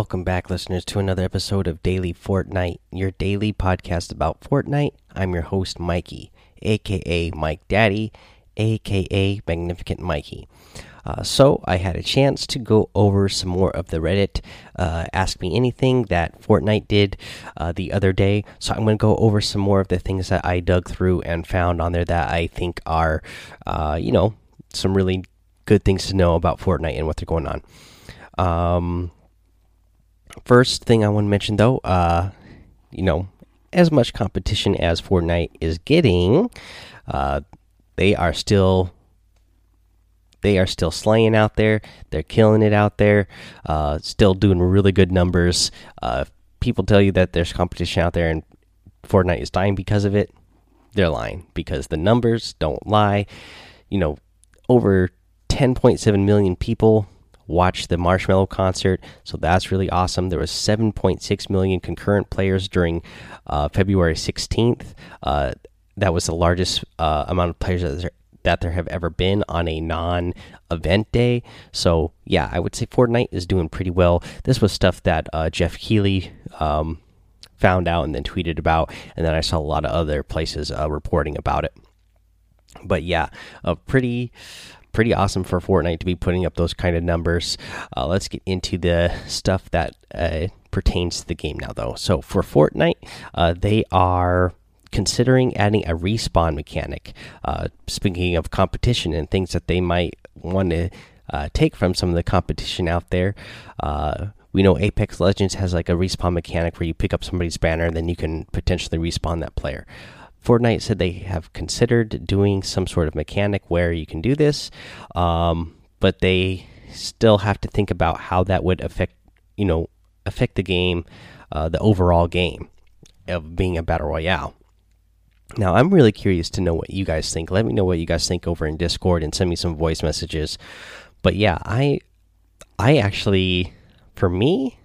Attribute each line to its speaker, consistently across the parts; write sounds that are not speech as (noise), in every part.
Speaker 1: Welcome back, listeners, to another episode of Daily Fortnite, your daily podcast about Fortnite. I'm your host, Mikey, aka Mike Daddy, aka Magnificent Mikey. Uh, so, I had a chance to go over some more of the Reddit uh, Ask Me Anything that Fortnite did uh, the other day. So, I'm going to go over some more of the things that I dug through and found on there that I think are, uh, you know, some really good things to know about Fortnite and what they're going on. Um, First thing I want to mention, though, uh, you know, as much competition as Fortnite is getting, uh, they are still they are still slaying out there. They're killing it out there. Uh, still doing really good numbers. Uh, people tell you that there's competition out there and Fortnite is dying because of it. They're lying because the numbers don't lie. You know, over 10.7 million people watch the Marshmello concert, so that's really awesome. There was 7.6 million concurrent players during uh, February 16th. Uh, that was the largest uh, amount of players that there, that there have ever been on a non-event day. So yeah, I would say Fortnite is doing pretty well. This was stuff that uh, Geoff Keighley. Um, found out and then tweeted about and then i saw a lot of other places uh, reporting about it but yeah a pretty pretty awesome for Fortnite to be putting up those kind of numbers. Uh, let's get into the stuff that uh, pertains to the game now, though. So for Fortnite, uh, they are considering adding a respawn mechanic. Uh, speaking of competition and things that they might want to uh, take from some of the competition out there. Uh, we know Apex Legends has like a respawn mechanic where you pick up somebody's banner and then you can potentially respawn that player. Fortnite said they have considered doing some sort of mechanic where you can do this, um, but they still have to think about how that would affect, you know, affect the game, uh, the overall game of being a battle royale. Now, I'm really curious to know what you guys think. Let me know what you guys think over in Discord and send me some voice messages. But yeah, I, I actually, for me,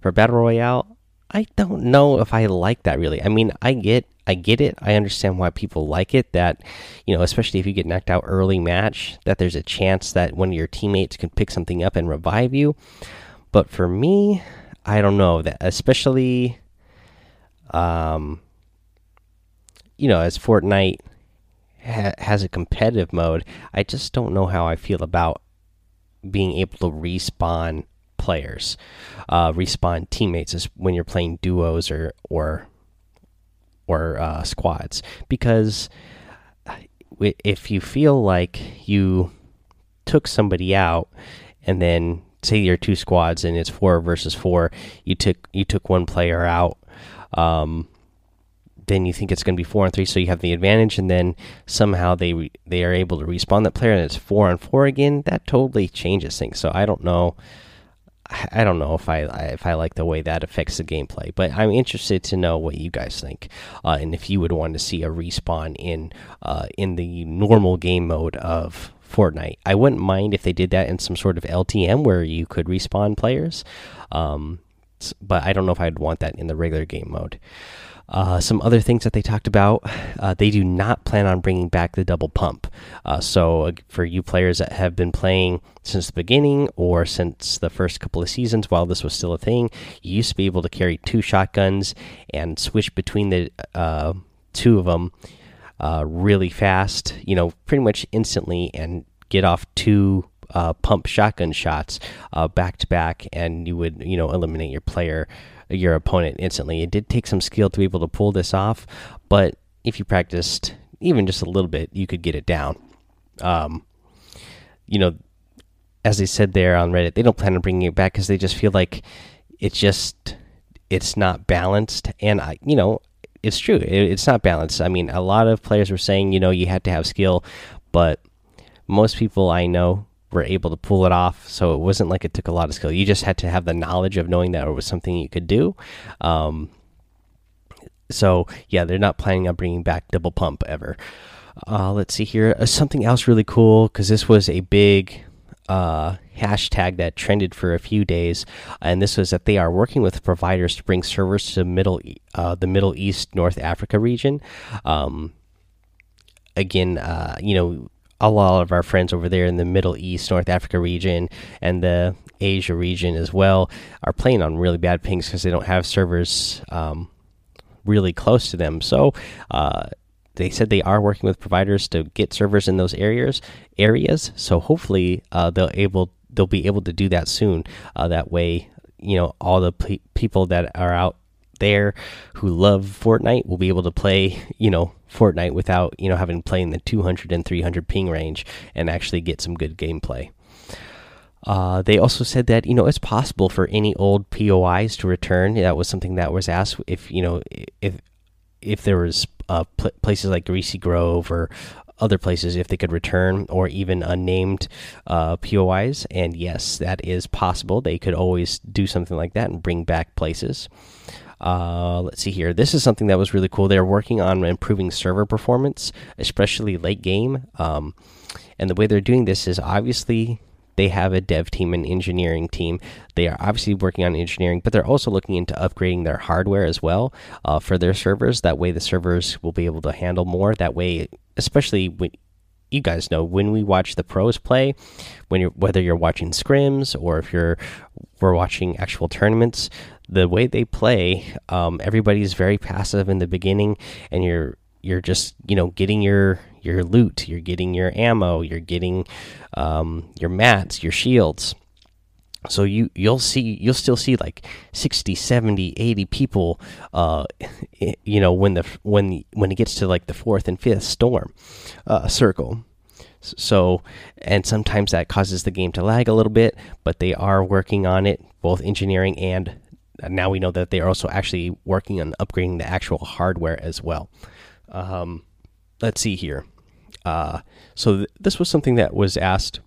Speaker 1: for battle royale, I don't know if I like that really. I mean, I get I get it. I understand why people like it that, you know, especially if you get knocked out early match, that there's a chance that one of your teammates can pick something up and revive you. But for me, I don't know that especially um you know, as Fortnite ha has a competitive mode, I just don't know how I feel about being able to respawn players, uh, respawn teammates is when you're playing duos or or or uh, squads. Because if you feel like you took somebody out and then say you're two squads and it's four versus four you took you took one player out um, then you think it's going to be four and three so you have the advantage and then somehow they they are able to respawn that player and it's four and four again that totally changes things. So i don't know I don't know if I if I like the way that affects the gameplay, but I'm interested to know what you guys think, uh, and if you would want to see a respawn in uh, in the normal game mode of Fortnite. I wouldn't mind if they did that in some sort of LTM where you could respawn players, um, but I don't know if I'd want that in the regular game mode. Uh, some other things that they talked about, uh, they do not plan on bringing back the double pump. Uh, so, uh, for you players that have been playing since the beginning or since the first couple of seasons, while this was still a thing, you used to be able to carry two shotguns and switch between the uh, two of them uh, really fast, you know, pretty much instantly, and get off two pump shotgun shots back to back, and you would, you know, eliminate your player your opponent instantly. It did take some skill to be able to pull this off, but if you practiced even just a little bit, you could get it down. Um, you know, as they said there on Reddit, they don't plan on bringing it back because they just feel like it's just it's not balanced. And I, you know, it's true. It, it's not balanced. I mean, a lot of players were saying, you know, you had to have skill, but most people I know were able to pull it off. So it wasn't like it took a lot of skill. You just had to have the knowledge of knowing that it was something you could do. Um, so yeah, they're not planning on bringing back double pump ever. Uh, let's see here. Uh, something else really cool because this was a big uh, hashtag that trended for a few days, and this was that they are working with providers to bring servers to middle uh, the Middle East, North Africa region. Um, again, uh, you know, a lot of our friends over there in the Middle East, North Africa region, and the Asia region as well are playing on really bad pings because they don't have servers um, really close to them. So uh, they said they are working with providers to get servers in those areas. Areas. So hopefully uh, they'll able they'll be able to do that soon. Uh, that way, you know, all the pe people that are out there who love Fortnite will be able to play, you know, Fortnite without, you know, having to play in the 200 and 300 ping range and actually get some good gameplay. Uh, they also said that you know it's possible for any old POIs to return. That was something that was asked if you know if if there was uh, pl places like Greasy Grove or other places if they could return or even unnamed uh, POIs. And yes, that is possible. They could always do something like that and bring back places. Uh, let's see here. This is something that was really cool. They're working on improving server performance, especially late game. Um, and the way they're doing this is obviously they have a dev team and engineering team. They are obviously working on engineering, but they're also looking into upgrading their hardware as well uh, for their servers. That way, the servers will be able to handle more. That way, especially when you guys know when we watch the pros play, when you're whether you're watching scrims or if you're we're watching actual tournaments, the way they play, um, everybody's very passive in the beginning, and you're you're just you know getting your your loot, you're getting your ammo, you're getting um, your mats, your shields. So you you'll see you'll still see like 60, 70, 80 people uh (laughs) you know when the when when it gets to like the fourth and fifth storm uh circle. So and sometimes that causes the game to lag a little bit, but they are working on it both engineering and now we know that they are also actually working on upgrading the actual hardware as well. Um, let's see here. Uh, so th this was something that was asked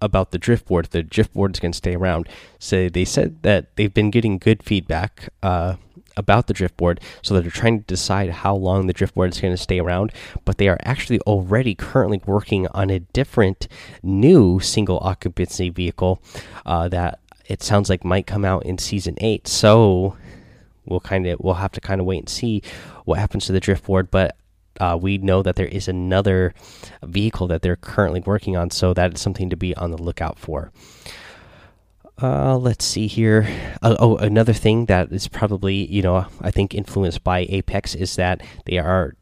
Speaker 1: about the driftboard. The driftboard is going to stay around. So they said that they've been getting good feedback uh, about the driftboard, so that they're trying to decide how long the driftboard is going to stay around. But they are actually already currently working on a different new single occupancy vehicle uh, that it sounds like might come out in season eight. So we'll kind of we'll have to kind of wait and see what happens to the driftboard. But uh, we know that there is another vehicle that they're currently working on, so that is something to be on the lookout for. Uh, let's see here. Uh, oh, another thing that is probably you know I think influenced by Apex is that they are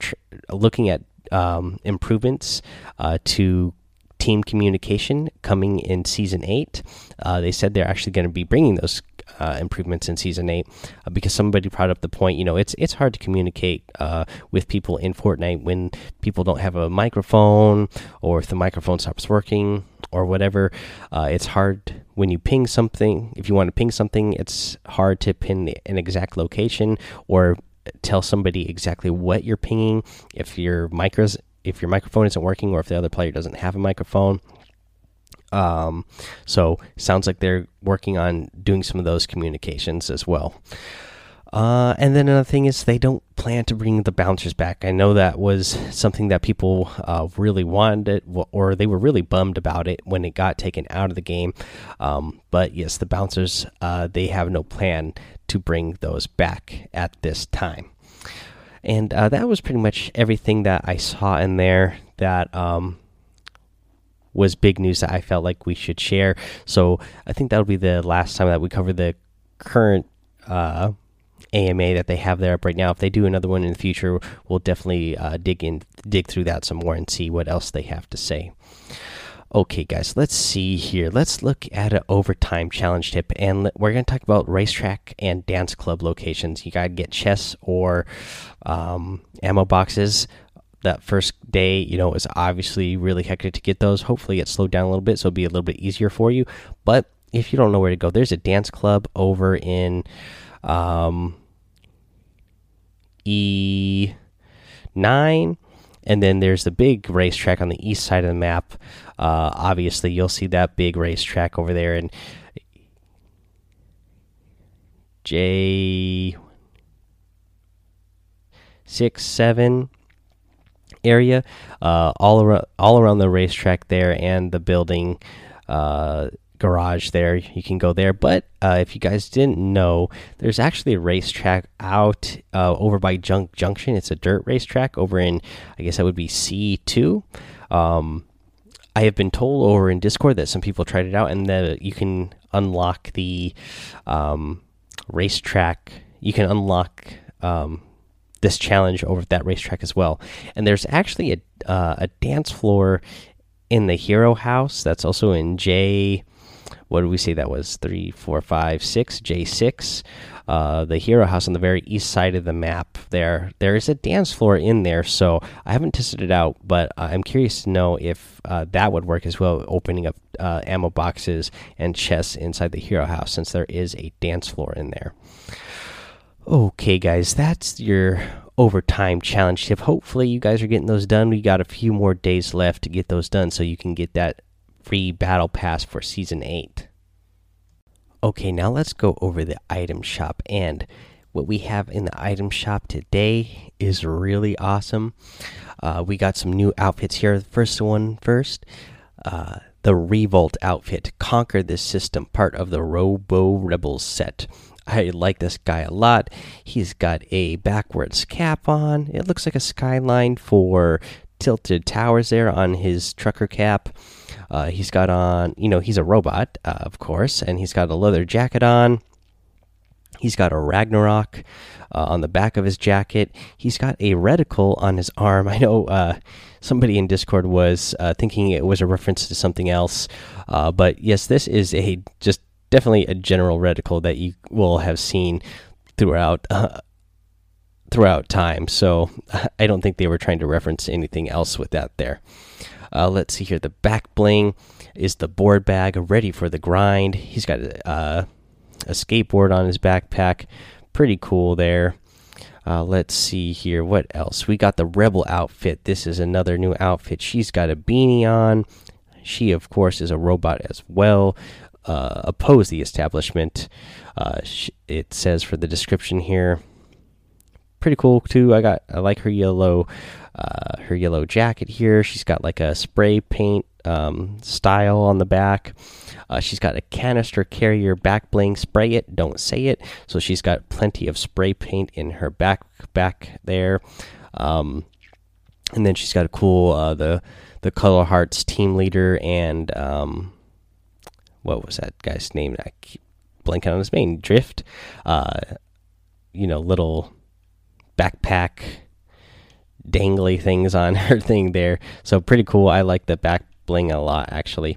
Speaker 1: looking at um, improvements uh, to team communication coming in season eight. Uh, they said they're actually going to be bringing those uh, improvements in season eight uh, because somebody brought up the point. You know, it's it's hard to communicate uh, with people in Fortnite when people don't have a microphone or if the microphone stops working or whatever. Uh, it's hard when you ping something. If you want to ping something, it's hard to pin an exact location or tell somebody exactly what you're pinging if your micros if your microphone isn't working or if the other player doesn't have a microphone. Um, so sounds like they're working on doing some of those communications as well. Uh, and then another thing is they don't plan to bring the bouncers back. I know that was something that people uh, really wanted, or they were really bummed about it when it got taken out of the game. Um, but yes, the bouncers uh, they have no plan to bring those back at this time. And uh, that was pretty much everything that I saw in there that um, was big news that I felt like we should share. So I think that'll be the last time that we cover the current uh, AMA that they have there up right now. If they do another one in the future, we'll definitely uh, dig in, dig through that some more and see what else they have to say. Okay, guys, let's see here. Let's look at an overtime challenge tip, and we're going to talk about racetrack and dance club locations. You got to get chests or um, ammo boxes. That first day, you know, is obviously really hectic to get those. Hopefully, it slowed down a little bit, so it'll be a little bit easier for you. But if you don't know where to go, there's a dance club over in um, E9 and then there's the big racetrack on the east side of the map uh, obviously, you'll see that big racetrack over there, and J six seven area, uh, all around all around the racetrack there and the building. Uh, garage there you can go there but uh, if you guys didn't know there's actually a racetrack out uh, over by junk junction it's a dirt racetrack over in i guess that would be c2 um, I have been told over in Discord that some people tried it out and that you can unlock the um, racetrack. You can unlock um, this challenge over that racetrack as well. And there's actually a uh, a dance floor in the hero house that's also in J. What did we say that was? Three, four, five, six. J six. Uh, the hero house on the very east side of the map. There, there is a dance floor in there. So I haven't tested it out, but I'm curious to know if uh, that would work as well. Opening up uh, ammo boxes and chests inside the hero house, since there is a dance floor in there. Okay, guys, that's your overtime challenge tip. Hopefully, you guys are getting those done. We got a few more days left to get those done so you can get that free battle pass for season 8. Okay, now let's go over the item shop. And what we have in the item shop today is really awesome. Uh, we got some new outfits here. The first one first. Uh, the Revolt outfit. Conquer this system, part of the Robo Rebels set. I like this guy a lot. He's got a backwards cap on. It looks like a skyline for tilted towers there on his trucker cap. Uh, he's got on, you know, he's a robot, uh, of course, and he's got a leather jacket on. He's got a Ragnarok uh, on the back of his jacket. He's got a reticle on his arm. (laughs) I know uh, somebody in Discord was uh, thinking it was a reference to something else, uh, but yes, this is a just definitely a general reticle that you will have seen throughout throughout time. So (laughs) I don't think they were trying to reference anything else with that there. Uh, let's see here. The back bling is the board bag, ready for the grind. He's got uh, a skateboard on his backpack. Pretty cool there. Uh, let's see here. What else? We got the Rebel outfit. This is another new outfit. She's got a beanie on. She, of course, is a robot as well uh, oppose the establishment. Uh, it says for the description here. Pretty cool too. I got I like her yellow, uh, her yellow jacket here. She's got like a spray paint um, style on the back. Uh, she's got a canister carrier back bling. Spray it, don't say it. So she's got plenty of spray paint in her back back there. Um, and then she's got a cool uh, the the Color Hearts team leader and um, what was that guy's name? I keep blanking on his name. Drift. Uh, you know, little backpack dangly things on (laughs) her thing there. So pretty cool. I like the back bling a lot actually.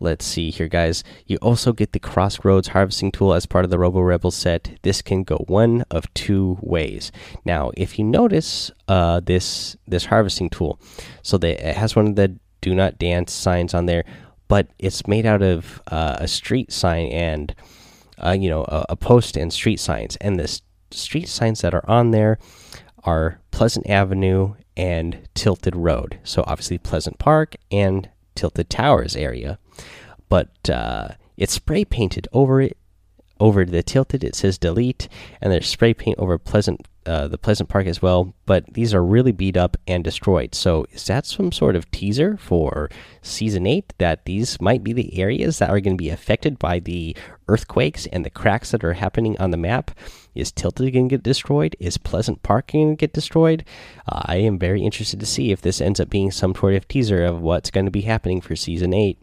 Speaker 1: Let's see here guys. You also get the Crossroads harvesting tool as part of the Robo Rebel set. This can go one of two ways. Now, if you notice uh this this harvesting tool, so it has one of the do not dance signs on there but it's made out of uh, a street sign and uh, you know a, a, post and street signs and the street signs that are on there are pleasant avenue and tilted road. So obviously pleasant park and tilted towers area. But uh, it's spray painted over it over the tilted it says delete and there's spray paint over pleasant uh, the pleasant park as well but these are really beat up and destroyed. So is that some sort of teaser for season 8 that these might be the areas that are going to be affected by the earthquakes and the cracks that are happening on the map? Is tilted going to get destroyed? Is pleasant park going to get destroyed? Uh, i am very interested to see if this ends up being some sort of teaser of what's going to be happening for season 8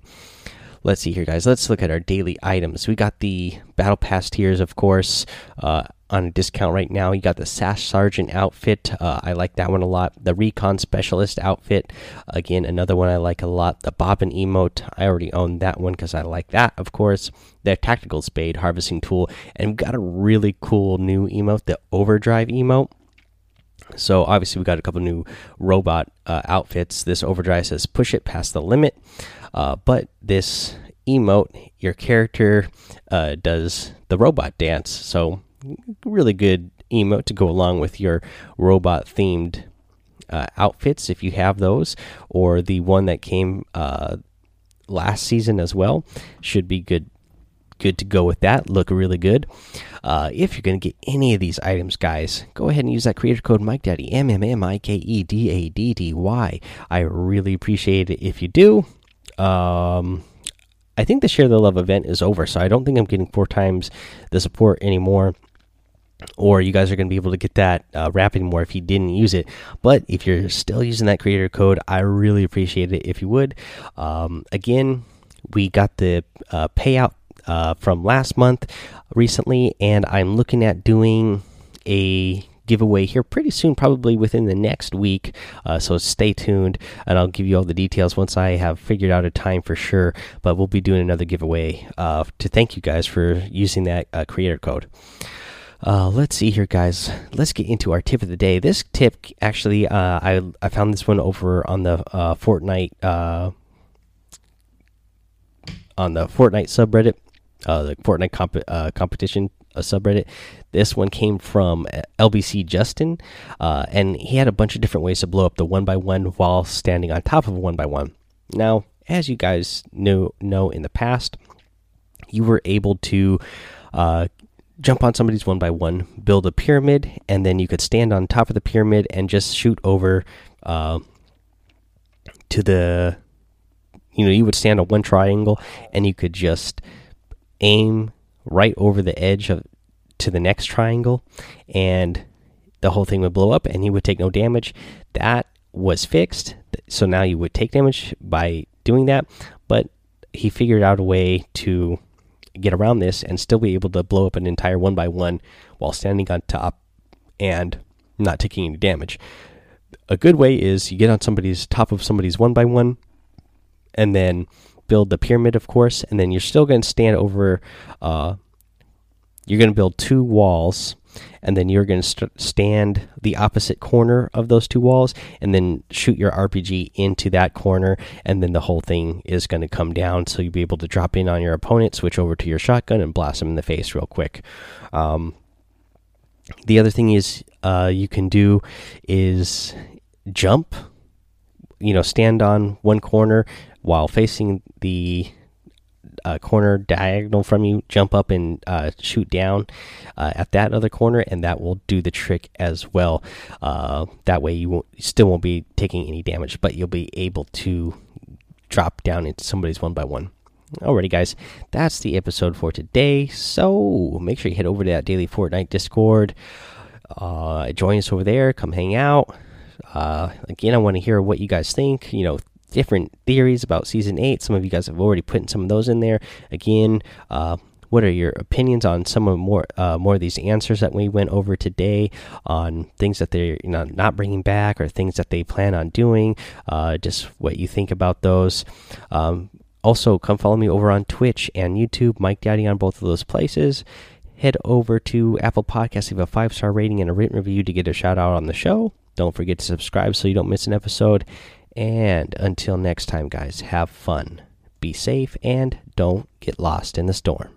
Speaker 1: let's see here, guys. Let's look at our daily items. We got the battle pass tiers, of course, uh, on a discount right now. You got the Sash Sergeant outfit. Uh, I like that one a lot. The Recon Specialist outfit, again, another one I like a lot. The Bobbin emote, I already own that one because I like that, of course. The Tactical Spade harvesting tool, and we've got a really cool new emote, the Overdrive emote. So obviously we got a couple new robot uh, outfits. This overdrive says push it past the limit. Uh, but this emote, your character uh, does the robot dance. So, really good emote to go along with your robot themed uh, outfits if you have those, or the one that came uh, last season as well. Should be good. Good to go with that. Look really good. Uh, if you're going to get any of these items, guys, go ahead and use that creator code Mike Daddy M M M I K E D A D D Y. I really appreciate it if you do. Um, I think the share the love event is over, so I don't think I'm getting four times the support anymore. Or you guys are going to be able to get that uh, rapid more if you didn't use it. But if you're still using that creator code, I really appreciate it if you would. Um, again, we got the uh, payout uh, from last month recently, and I'm looking at doing a giveaway here pretty soon, probably within the next week. Uh, so stay tuned, and I'll give you all the details once I have figured out a time for sure. But we'll be doing another giveaway uh, to thank you guys for using that uh, creator code. Uh, let's see here, guys. Let's get into our tip of the day. This tip, actually, uh, I I found this one over on the uh, Fortnite uh, on the Fortnite subreddit, uh, the Fortnite comp uh, competition subreddit. This one came from LBC Justin, and he had a bunch of different ways to blow up the one by one while standing on top of a one by one. Now, as you guys know know in the past, you were able to jump on somebody's one by one, build a pyramid, and then you could stand on top of the pyramid and just shoot over uh, to the. You know, you would stand on one triangle and you could just aim right over the edge of to the next triangle, and the whole thing would blow up, and he would take no damage. That was fixed, so now you would take damage by doing that, but he figured out a way to get around this and still be able to blow up an entire one by one while standing on top and not taking any damage. A good way is you get on somebody's top of somebody's one by one and then build the pyramid, of course, and then you're still going to stand over. Uh, you're going to build two walls, and then you're going to st stand the opposite corner of those two walls, and then shoot your RPG into that corner, and then the whole thing is going to come down. So you'll be able to drop in on your opponent, switch over to your shotgun, and blast them in the face real quick. Um, the other thing is uh, you can do is jump you know stand on one corner while facing the uh, corner diagonal from you jump up and uh, shoot down uh, at that other corner and that will do the trick as well uh, that way you won't still won't be taking any damage but you'll be able to drop down into somebody's one by one Alrighty, guys, that's the episode for today. So make sure you head over to that daily Fortnite Discord. Uh, join us over there. Come hang out. Uh, again, I want to hear what you guys think. You know, different theories about season eight. Some of you guys have already put some of those in there. Again, uh, what are your opinions on some of more uh, more of these answers that we went over today on things that they're you know, not bringing back or things that they plan on doing? Uh, just what you think about those. Um, also, come follow me over on Twitch and YouTube, Mike Daddy on both of those places. Head over to Apple Podcasts, leave a five star rating and a written review to get a shout out on the show. Don't forget to subscribe so you don't miss an episode. And until next time, guys, have fun, be safe, and don't get lost in the storm.